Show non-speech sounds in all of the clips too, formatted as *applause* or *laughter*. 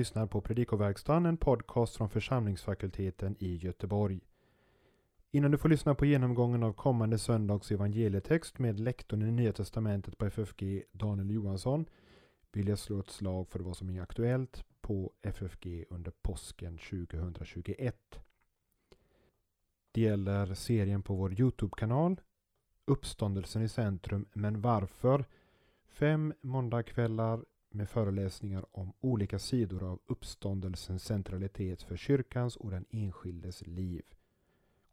lyssnar på Predikoverkstan, en podcast från församlingsfakulteten i Göteborg. Innan du får lyssna på genomgången av kommande söndags evangelietext med lektorn i Nya Testamentet på FFG, Daniel Johansson, vill jag slå ett slag för vad som är aktuellt på FFG under påsken 2021. Det gäller serien på vår Youtube-kanal Uppståndelsen i centrum, men varför? Fem måndagkvällar med föreläsningar om olika sidor av uppståndelsens centralitet för kyrkans och den enskildes liv.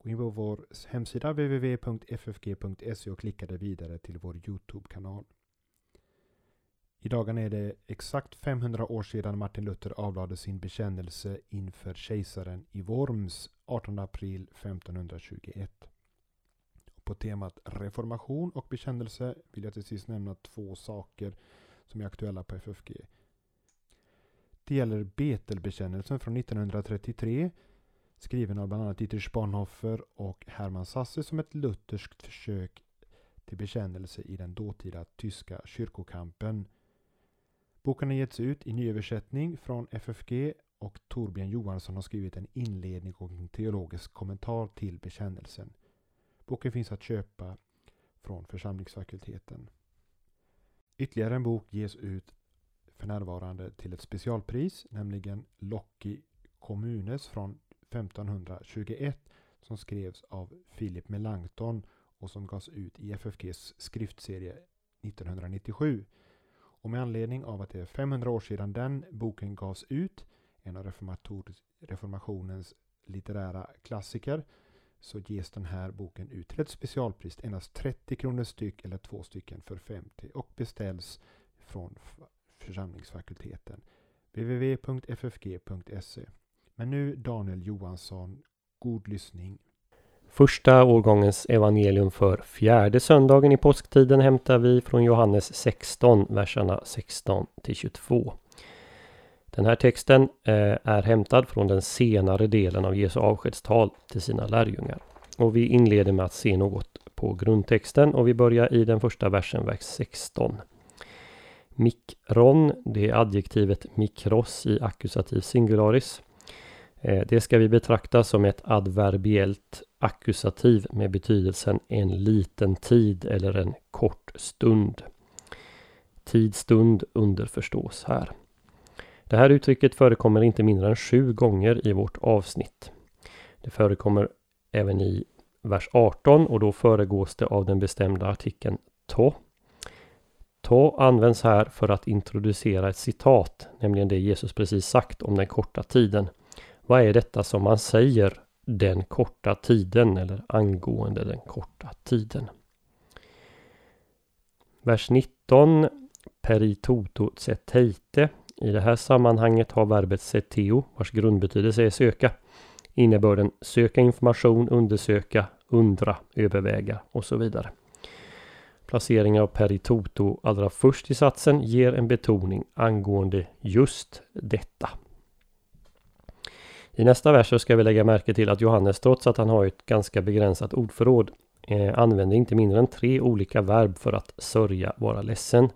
Gå in på vår hemsida www.ffg.se och klicka dig vidare till vår Youtube-kanal. I dagarna är det exakt 500 år sedan Martin Luther avlade sin bekännelse inför kejsaren i Worms 18 april 1521. På temat reformation och bekännelse vill jag till sist nämna två saker som är aktuella på FFG. Det gäller Betelbekännelsen från 1933 skriven av bland annat Dietrich Bonhoeffer och Hermann Sasse som ett lutherskt försök till bekännelse i den dåtida tyska kyrkokampen. Boken har getts ut i nyöversättning från FFG och Torbjörn Johansson har skrivit en inledning och en teologisk kommentar till bekännelsen. Boken finns att köpa från församlingsfakulteten. Ytterligare en bok ges ut för närvarande till ett specialpris, nämligen Locki Kommunes från 1521 som skrevs av Philip Melanchthon och som gavs ut i FFGs skriftserie 1997. Och med anledning av att det är 500 år sedan den boken gavs ut, en av reformationens litterära klassiker, så ges den här boken ut till ett specialpris, endast 30 kronor styck eller två stycken för 50 och beställs från församlingsfakulteten www.ffg.se. Men nu Daniel Johansson, god lyssning. Första årgångens evangelium för fjärde söndagen i påsktiden hämtar vi från Johannes 16, verserna 16 till 22. Den här texten eh, är hämtad från den senare delen av Jesu avskedstal till sina lärjungar. Och vi inleder med att se något på grundtexten och vi börjar i den första versen, vers 16. Mikron, det är adjektivet mikros i ackusativ singularis. Eh, det ska vi betrakta som ett adverbiellt ackusativ med betydelsen en liten tid eller en kort stund. Tid, stund underförstås här. Det här uttrycket förekommer inte mindre än sju gånger i vårt avsnitt. Det förekommer även i vers 18 och då föregås det av den bestämda artikeln to. To används här för att introducera ett citat, nämligen det Jesus precis sagt om den korta tiden. Vad är detta som man säger den korta tiden eller angående den korta tiden? Vers 19 Peritoto zeteite i det här sammanhanget har verbet seteo, vars grundbetydelse är söka, innebörden söka information, undersöka, undra, överväga och så vidare. Placeringen av peritoto allra först i satsen ger en betoning angående just detta. I nästa vers så ska vi lägga märke till att Johannes trots att han har ett ganska begränsat ordförråd eh, använder inte mindre än tre olika verb för att sörja, vara ledsen.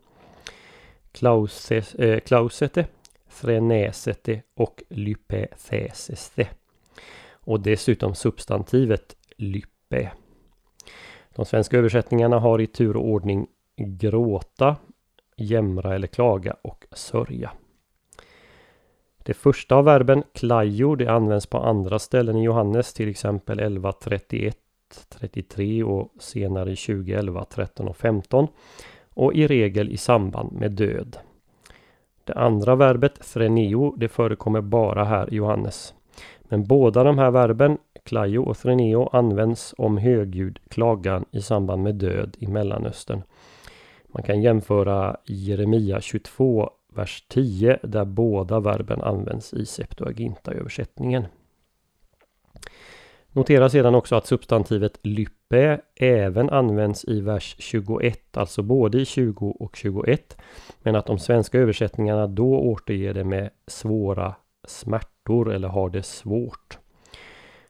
Klausete, eh, frenesete och lypetheseste. Och dessutom substantivet lype. De svenska översättningarna har i tur och ordning gråta, jämra eller klaga och sörja. Det första av verben klajo det används på andra ställen i Johannes till exempel 11.31, 33 och senare 20, 11, 13 och 15 och i regel i samband med död. Det andra verbet, threneo, det förekommer bara här i Johannes. Men båda de här verben, klajo och threneo, används om högljudd klagan i samband med död i Mellanöstern. Man kan jämföra Jeremia 22, vers 10, där båda verben används i Septuaginta-översättningen. Notera sedan också att substantivet lyppe även används i vers 21, alltså både i 20 och 21. Men att de svenska översättningarna då återger det med svåra smärtor eller har det svårt.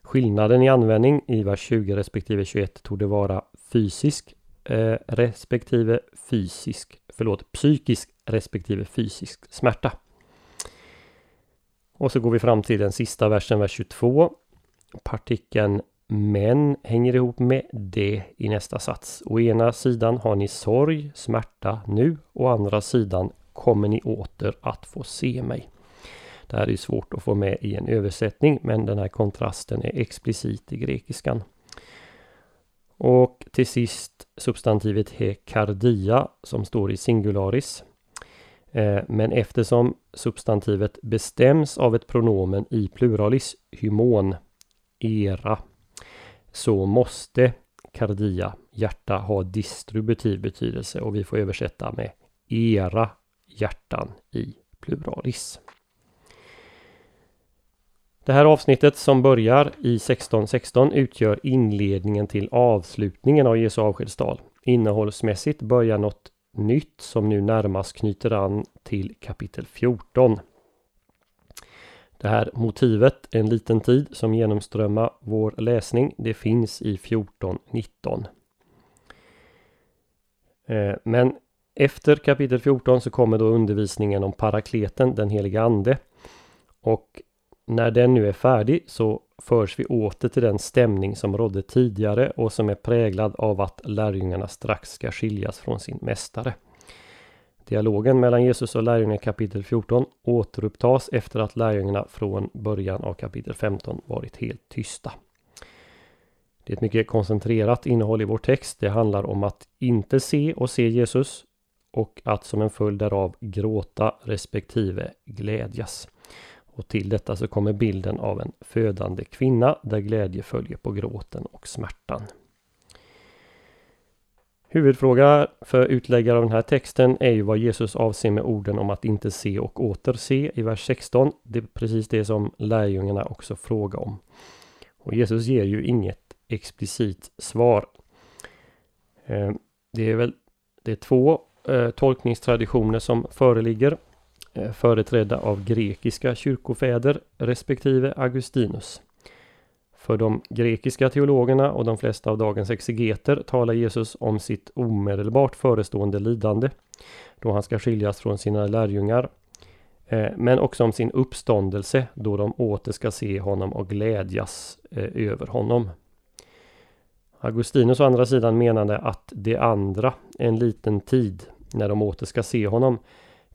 Skillnaden i användning i vers 20 respektive 21 tog det vara fysisk eh, respektive fysisk, förlåt, psykisk respektive fysisk smärta. Och så går vi fram till den sista versen, vers 22. Partikeln men hänger ihop med det i nästa sats. Å ena sidan har ni sorg, smärta nu. Å andra sidan kommer ni åter att få se mig. Det här är svårt att få med i en översättning men den här kontrasten är explicit i grekiskan. Och till sist substantivet hekardia som står i singularis. Eh, men eftersom substantivet bestäms av ett pronomen i pluralis, hymon, era, så måste kardia, hjärta, ha distributiv betydelse och vi får översätta med era hjärtan i pluralis. Det här avsnittet som börjar i 1616 utgör inledningen till avslutningen av Jesu avskedstal. Innehållsmässigt börjar något nytt som nu närmast knyter an till kapitel 14. Det här motivet, en liten tid som genomströmmar vår läsning, det finns i 14.19. Eh, men efter kapitel 14 så kommer då undervisningen om parakleten, den heliga ande. Och när den nu är färdig så förs vi åter till den stämning som rådde tidigare och som är präglad av att lärjungarna strax ska skiljas från sin mästare. Dialogen mellan Jesus och lärjungarna i kapitel 14 återupptas efter att lärjungarna från början av kapitel 15 varit helt tysta. Det är ett mycket koncentrerat innehåll i vår text. Det handlar om att inte se och se Jesus och att som en följd därav gråta respektive glädjas. Och till detta så kommer bilden av en födande kvinna där glädje följer på gråten och smärtan. Huvudfråga för utläggare av den här texten är ju vad Jesus avser med orden om att inte se och återse i vers 16. Det är precis det som lärjungarna också frågar om. Och Jesus ger ju inget explicit svar. Ehm, det är väl det är två eh, tolkningstraditioner som föreligger eh, företrädda av grekiska kyrkofäder respektive Augustinus. För de grekiska teologerna och de flesta av dagens exegeter talar Jesus om sitt omedelbart förestående lidande då han ska skiljas från sina lärjungar eh, men också om sin uppståndelse då de åter ska se honom och glädjas eh, över honom. Augustinus å andra sidan menade att det andra, en liten tid, när de åter ska se honom,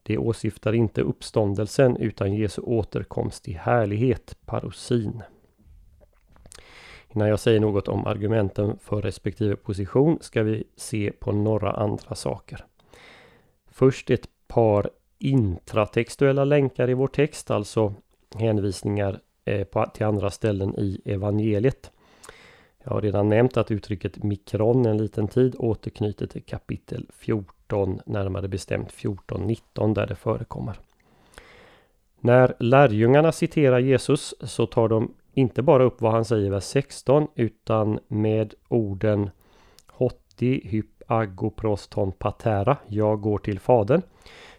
det åsyftar inte uppståndelsen utan Jesu återkomst i härlighet, parosin. Innan jag säger något om argumenten för respektive position ska vi se på några andra saker. Först ett par intratextuella länkar i vår text, alltså hänvisningar eh, till andra ställen i evangeliet. Jag har redan nämnt att uttrycket mikron en liten tid återknyter till kapitel 14, närmare bestämt 14.19 där det förekommer. När lärjungarna citerar Jesus så tar de inte bara upp vad han säger i vers 16 utan med orden Hotti hyp agoproston patera, jag går till Fadern,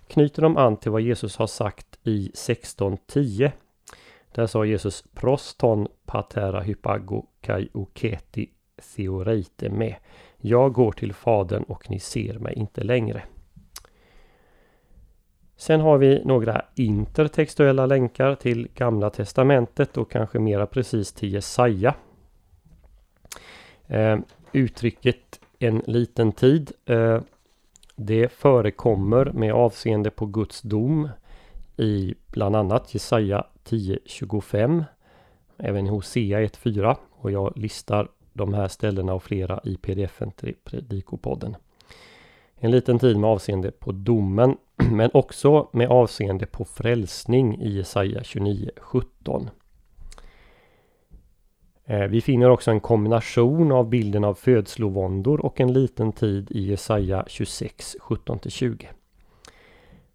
knyter de an till vad Jesus har sagt i 16.10. Där sa Jesus proston patera hypago kai oketi theoreite med. Jag går till Fadern och ni ser mig inte längre. Sen har vi några intertextuella länkar till Gamla Testamentet och kanske mera precis till Jesaja. Eh, uttrycket en liten tid eh, det förekommer med avseende på Guds dom i bland annat Jesaja 10.25 även i Hosea 1.4 och jag listar de här ställena och flera i pdf-en till Predikopodden. En liten tid med avseende på domen *clears throat* men också med avseende på frälsning i Jesaja 29.17. Eh, vi finner också en kombination av bilden av födslovåndor och en liten tid i Jesaja 26, 17-20.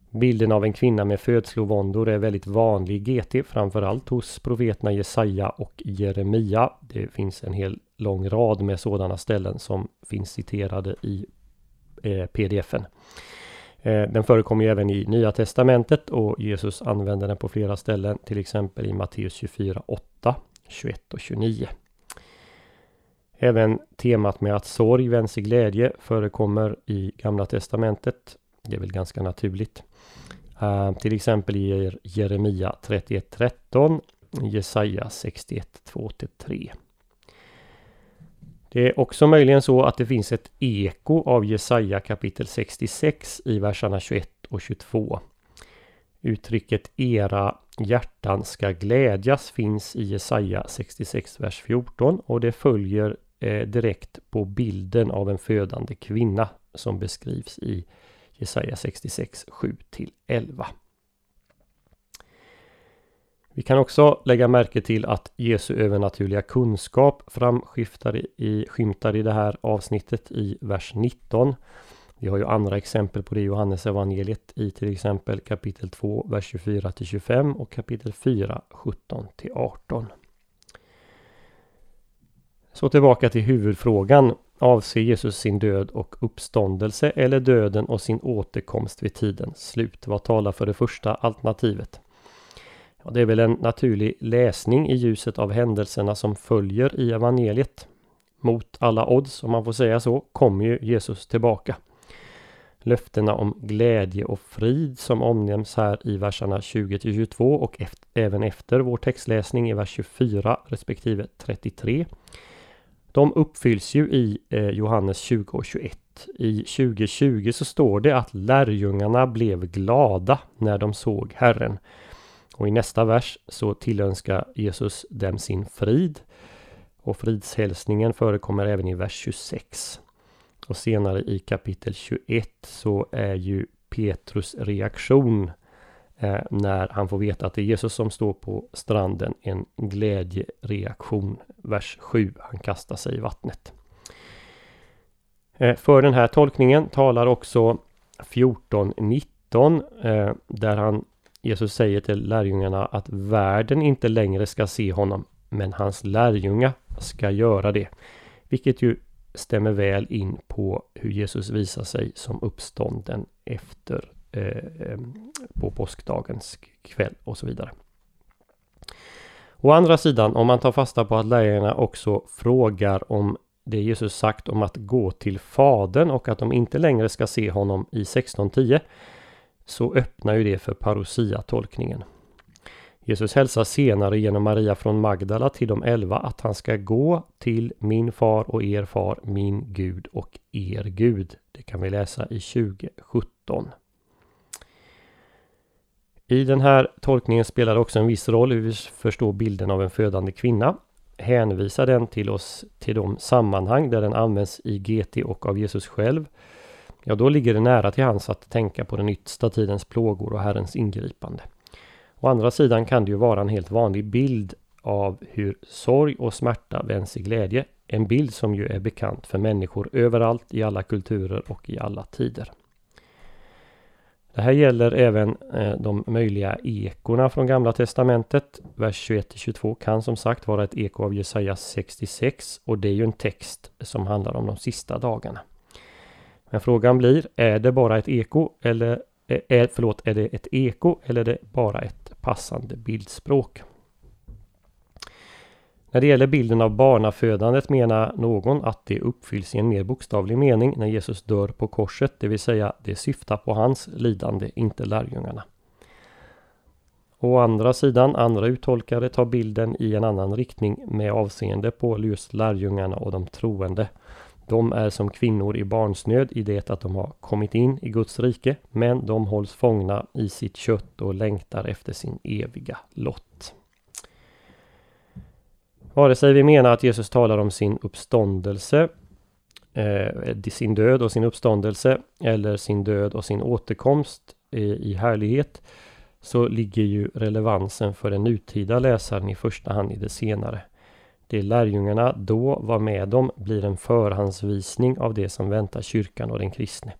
Bilden av en kvinna med födslovåndor är väldigt vanlig i GT, framförallt hos profeterna Jesaja och Jeremia. Det finns en hel lång rad med sådana ställen som finns citerade i eh, pdfen. Eh, den förekommer även i Nya Testamentet och Jesus använder den på flera ställen, till exempel i Matteus 24, 8, 21 och 29. Även temat med att sorg vänds i glädje förekommer i Gamla Testamentet. Det är väl ganska naturligt. Uh, till exempel i Jeremia 31.13, Jesaja 61 2-3. Det är också möjligen så att det finns ett eko av Jesaja kapitel 66 i verserna 21 och 22. Uttrycket era hjärtan ska glädjas finns i Jesaja 66 vers 14 och det följer eh, direkt på bilden av en födande kvinna som beskrivs i Jesaja 66 7 11. Vi kan också lägga märke till att Jesu övernaturliga kunskap framskymtar i, skymtar i det här avsnittet i vers 19. Vi har ju andra exempel på det i Johannes evangeliet i till exempel kapitel 2, vers 24 till 25 och kapitel 4, 17 till 18. Så tillbaka till huvudfrågan. Avser Jesus sin död och uppståndelse eller döden och sin återkomst vid tidens slut? Vad talar för det första alternativet? Och det är väl en naturlig läsning i ljuset av händelserna som följer i evangeliet. Mot alla odds, om man får säga så, kommer ju Jesus tillbaka. Löftena om glädje och frid som omnämns här i verserna 20 22 och efter, även efter vår textläsning i vers 24 respektive 33. De uppfylls ju i eh, Johannes 20 och 21. I 2020 så står det att lärjungarna blev glada när de såg Herren. Och i nästa vers så tillönskar Jesus dem sin frid. Och fridshälsningen förekommer även i vers 26. Och senare i kapitel 21 så är ju Petrus reaktion eh, när han får veta att det är Jesus som står på stranden en glädjereaktion. Vers 7, han kastar sig i vattnet. Eh, för den här tolkningen talar också 14.19 eh, där han Jesus säger till lärjungarna att världen inte längre ska se honom, men hans lärjunga ska göra det. Vilket ju stämmer väl in på hur Jesus visar sig som uppstånden efter eh, eh, på påskdagens kväll och så vidare. Å andra sidan, om man tar fasta på att lärjungarna också frågar om det Jesus sagt om att gå till Fadern och att de inte längre ska se honom i 1610 så öppnar ju det för parousia-tolkningen. Jesus hälsar senare genom Maria från Magdala till de elva att han ska gå till min far och er far, min Gud och er Gud. Det kan vi läsa i 2017. I den här tolkningen spelar det också en viss roll hur vi förstår bilden av en födande kvinna. Hänvisar den till oss till de sammanhang där den används i GT och av Jesus själv ja då ligger det nära till hans att tänka på den yttersta tidens plågor och Herrens ingripande. Å andra sidan kan det ju vara en helt vanlig bild av hur sorg och smärta vänds i glädje. En bild som ju är bekant för människor överallt i alla kulturer och i alla tider. Det här gäller även eh, de möjliga ekorna från Gamla Testamentet. Vers 21-22 kan som sagt vara ett eko av Jesaja 66 och det är ju en text som handlar om de sista dagarna. Men frågan blir, är det bara ett eko eller eh, är, förlåt, är det ett eko eller är det bara ett passande bildspråk? När det gäller bilden av barnafödandet menar någon att det uppfylls i en mer bokstavlig mening när Jesus dör på korset, det vill säga det syftar på hans lidande, inte lärjungarna. Å andra sidan, andra uttolkare tar bilden i en annan riktning med avseende på just lärjungarna och de troende. De är som kvinnor i barnsnöd i det att de har kommit in i Guds rike, men de hålls fångna i sitt kött och längtar efter sin eviga lott. Vare sig vi menar att Jesus talar om sin uppståndelse, eh, eh sin död och sin uppståndelse, eller sin död och sin återkomst eh, i härlighet, så ligger ju relevansen för den nutida läsaren i första hand i det senare. Det lärjungarna då var med om blir en förhandsvisning av det som väntar kyrkan och den kristne.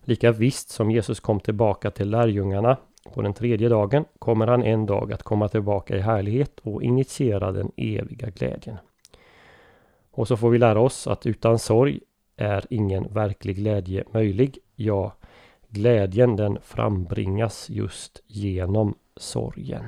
Lika visst som Jesus kom tillbaka till lärjungarna på den tredje dagen kommer han en dag att komma tillbaka i härlighet och initiera den eviga glädjen. Och så får vi lära oss att utan sorg är ingen verklig glädje möjlig. Ja, glädjen den frambringas just genom sorgen.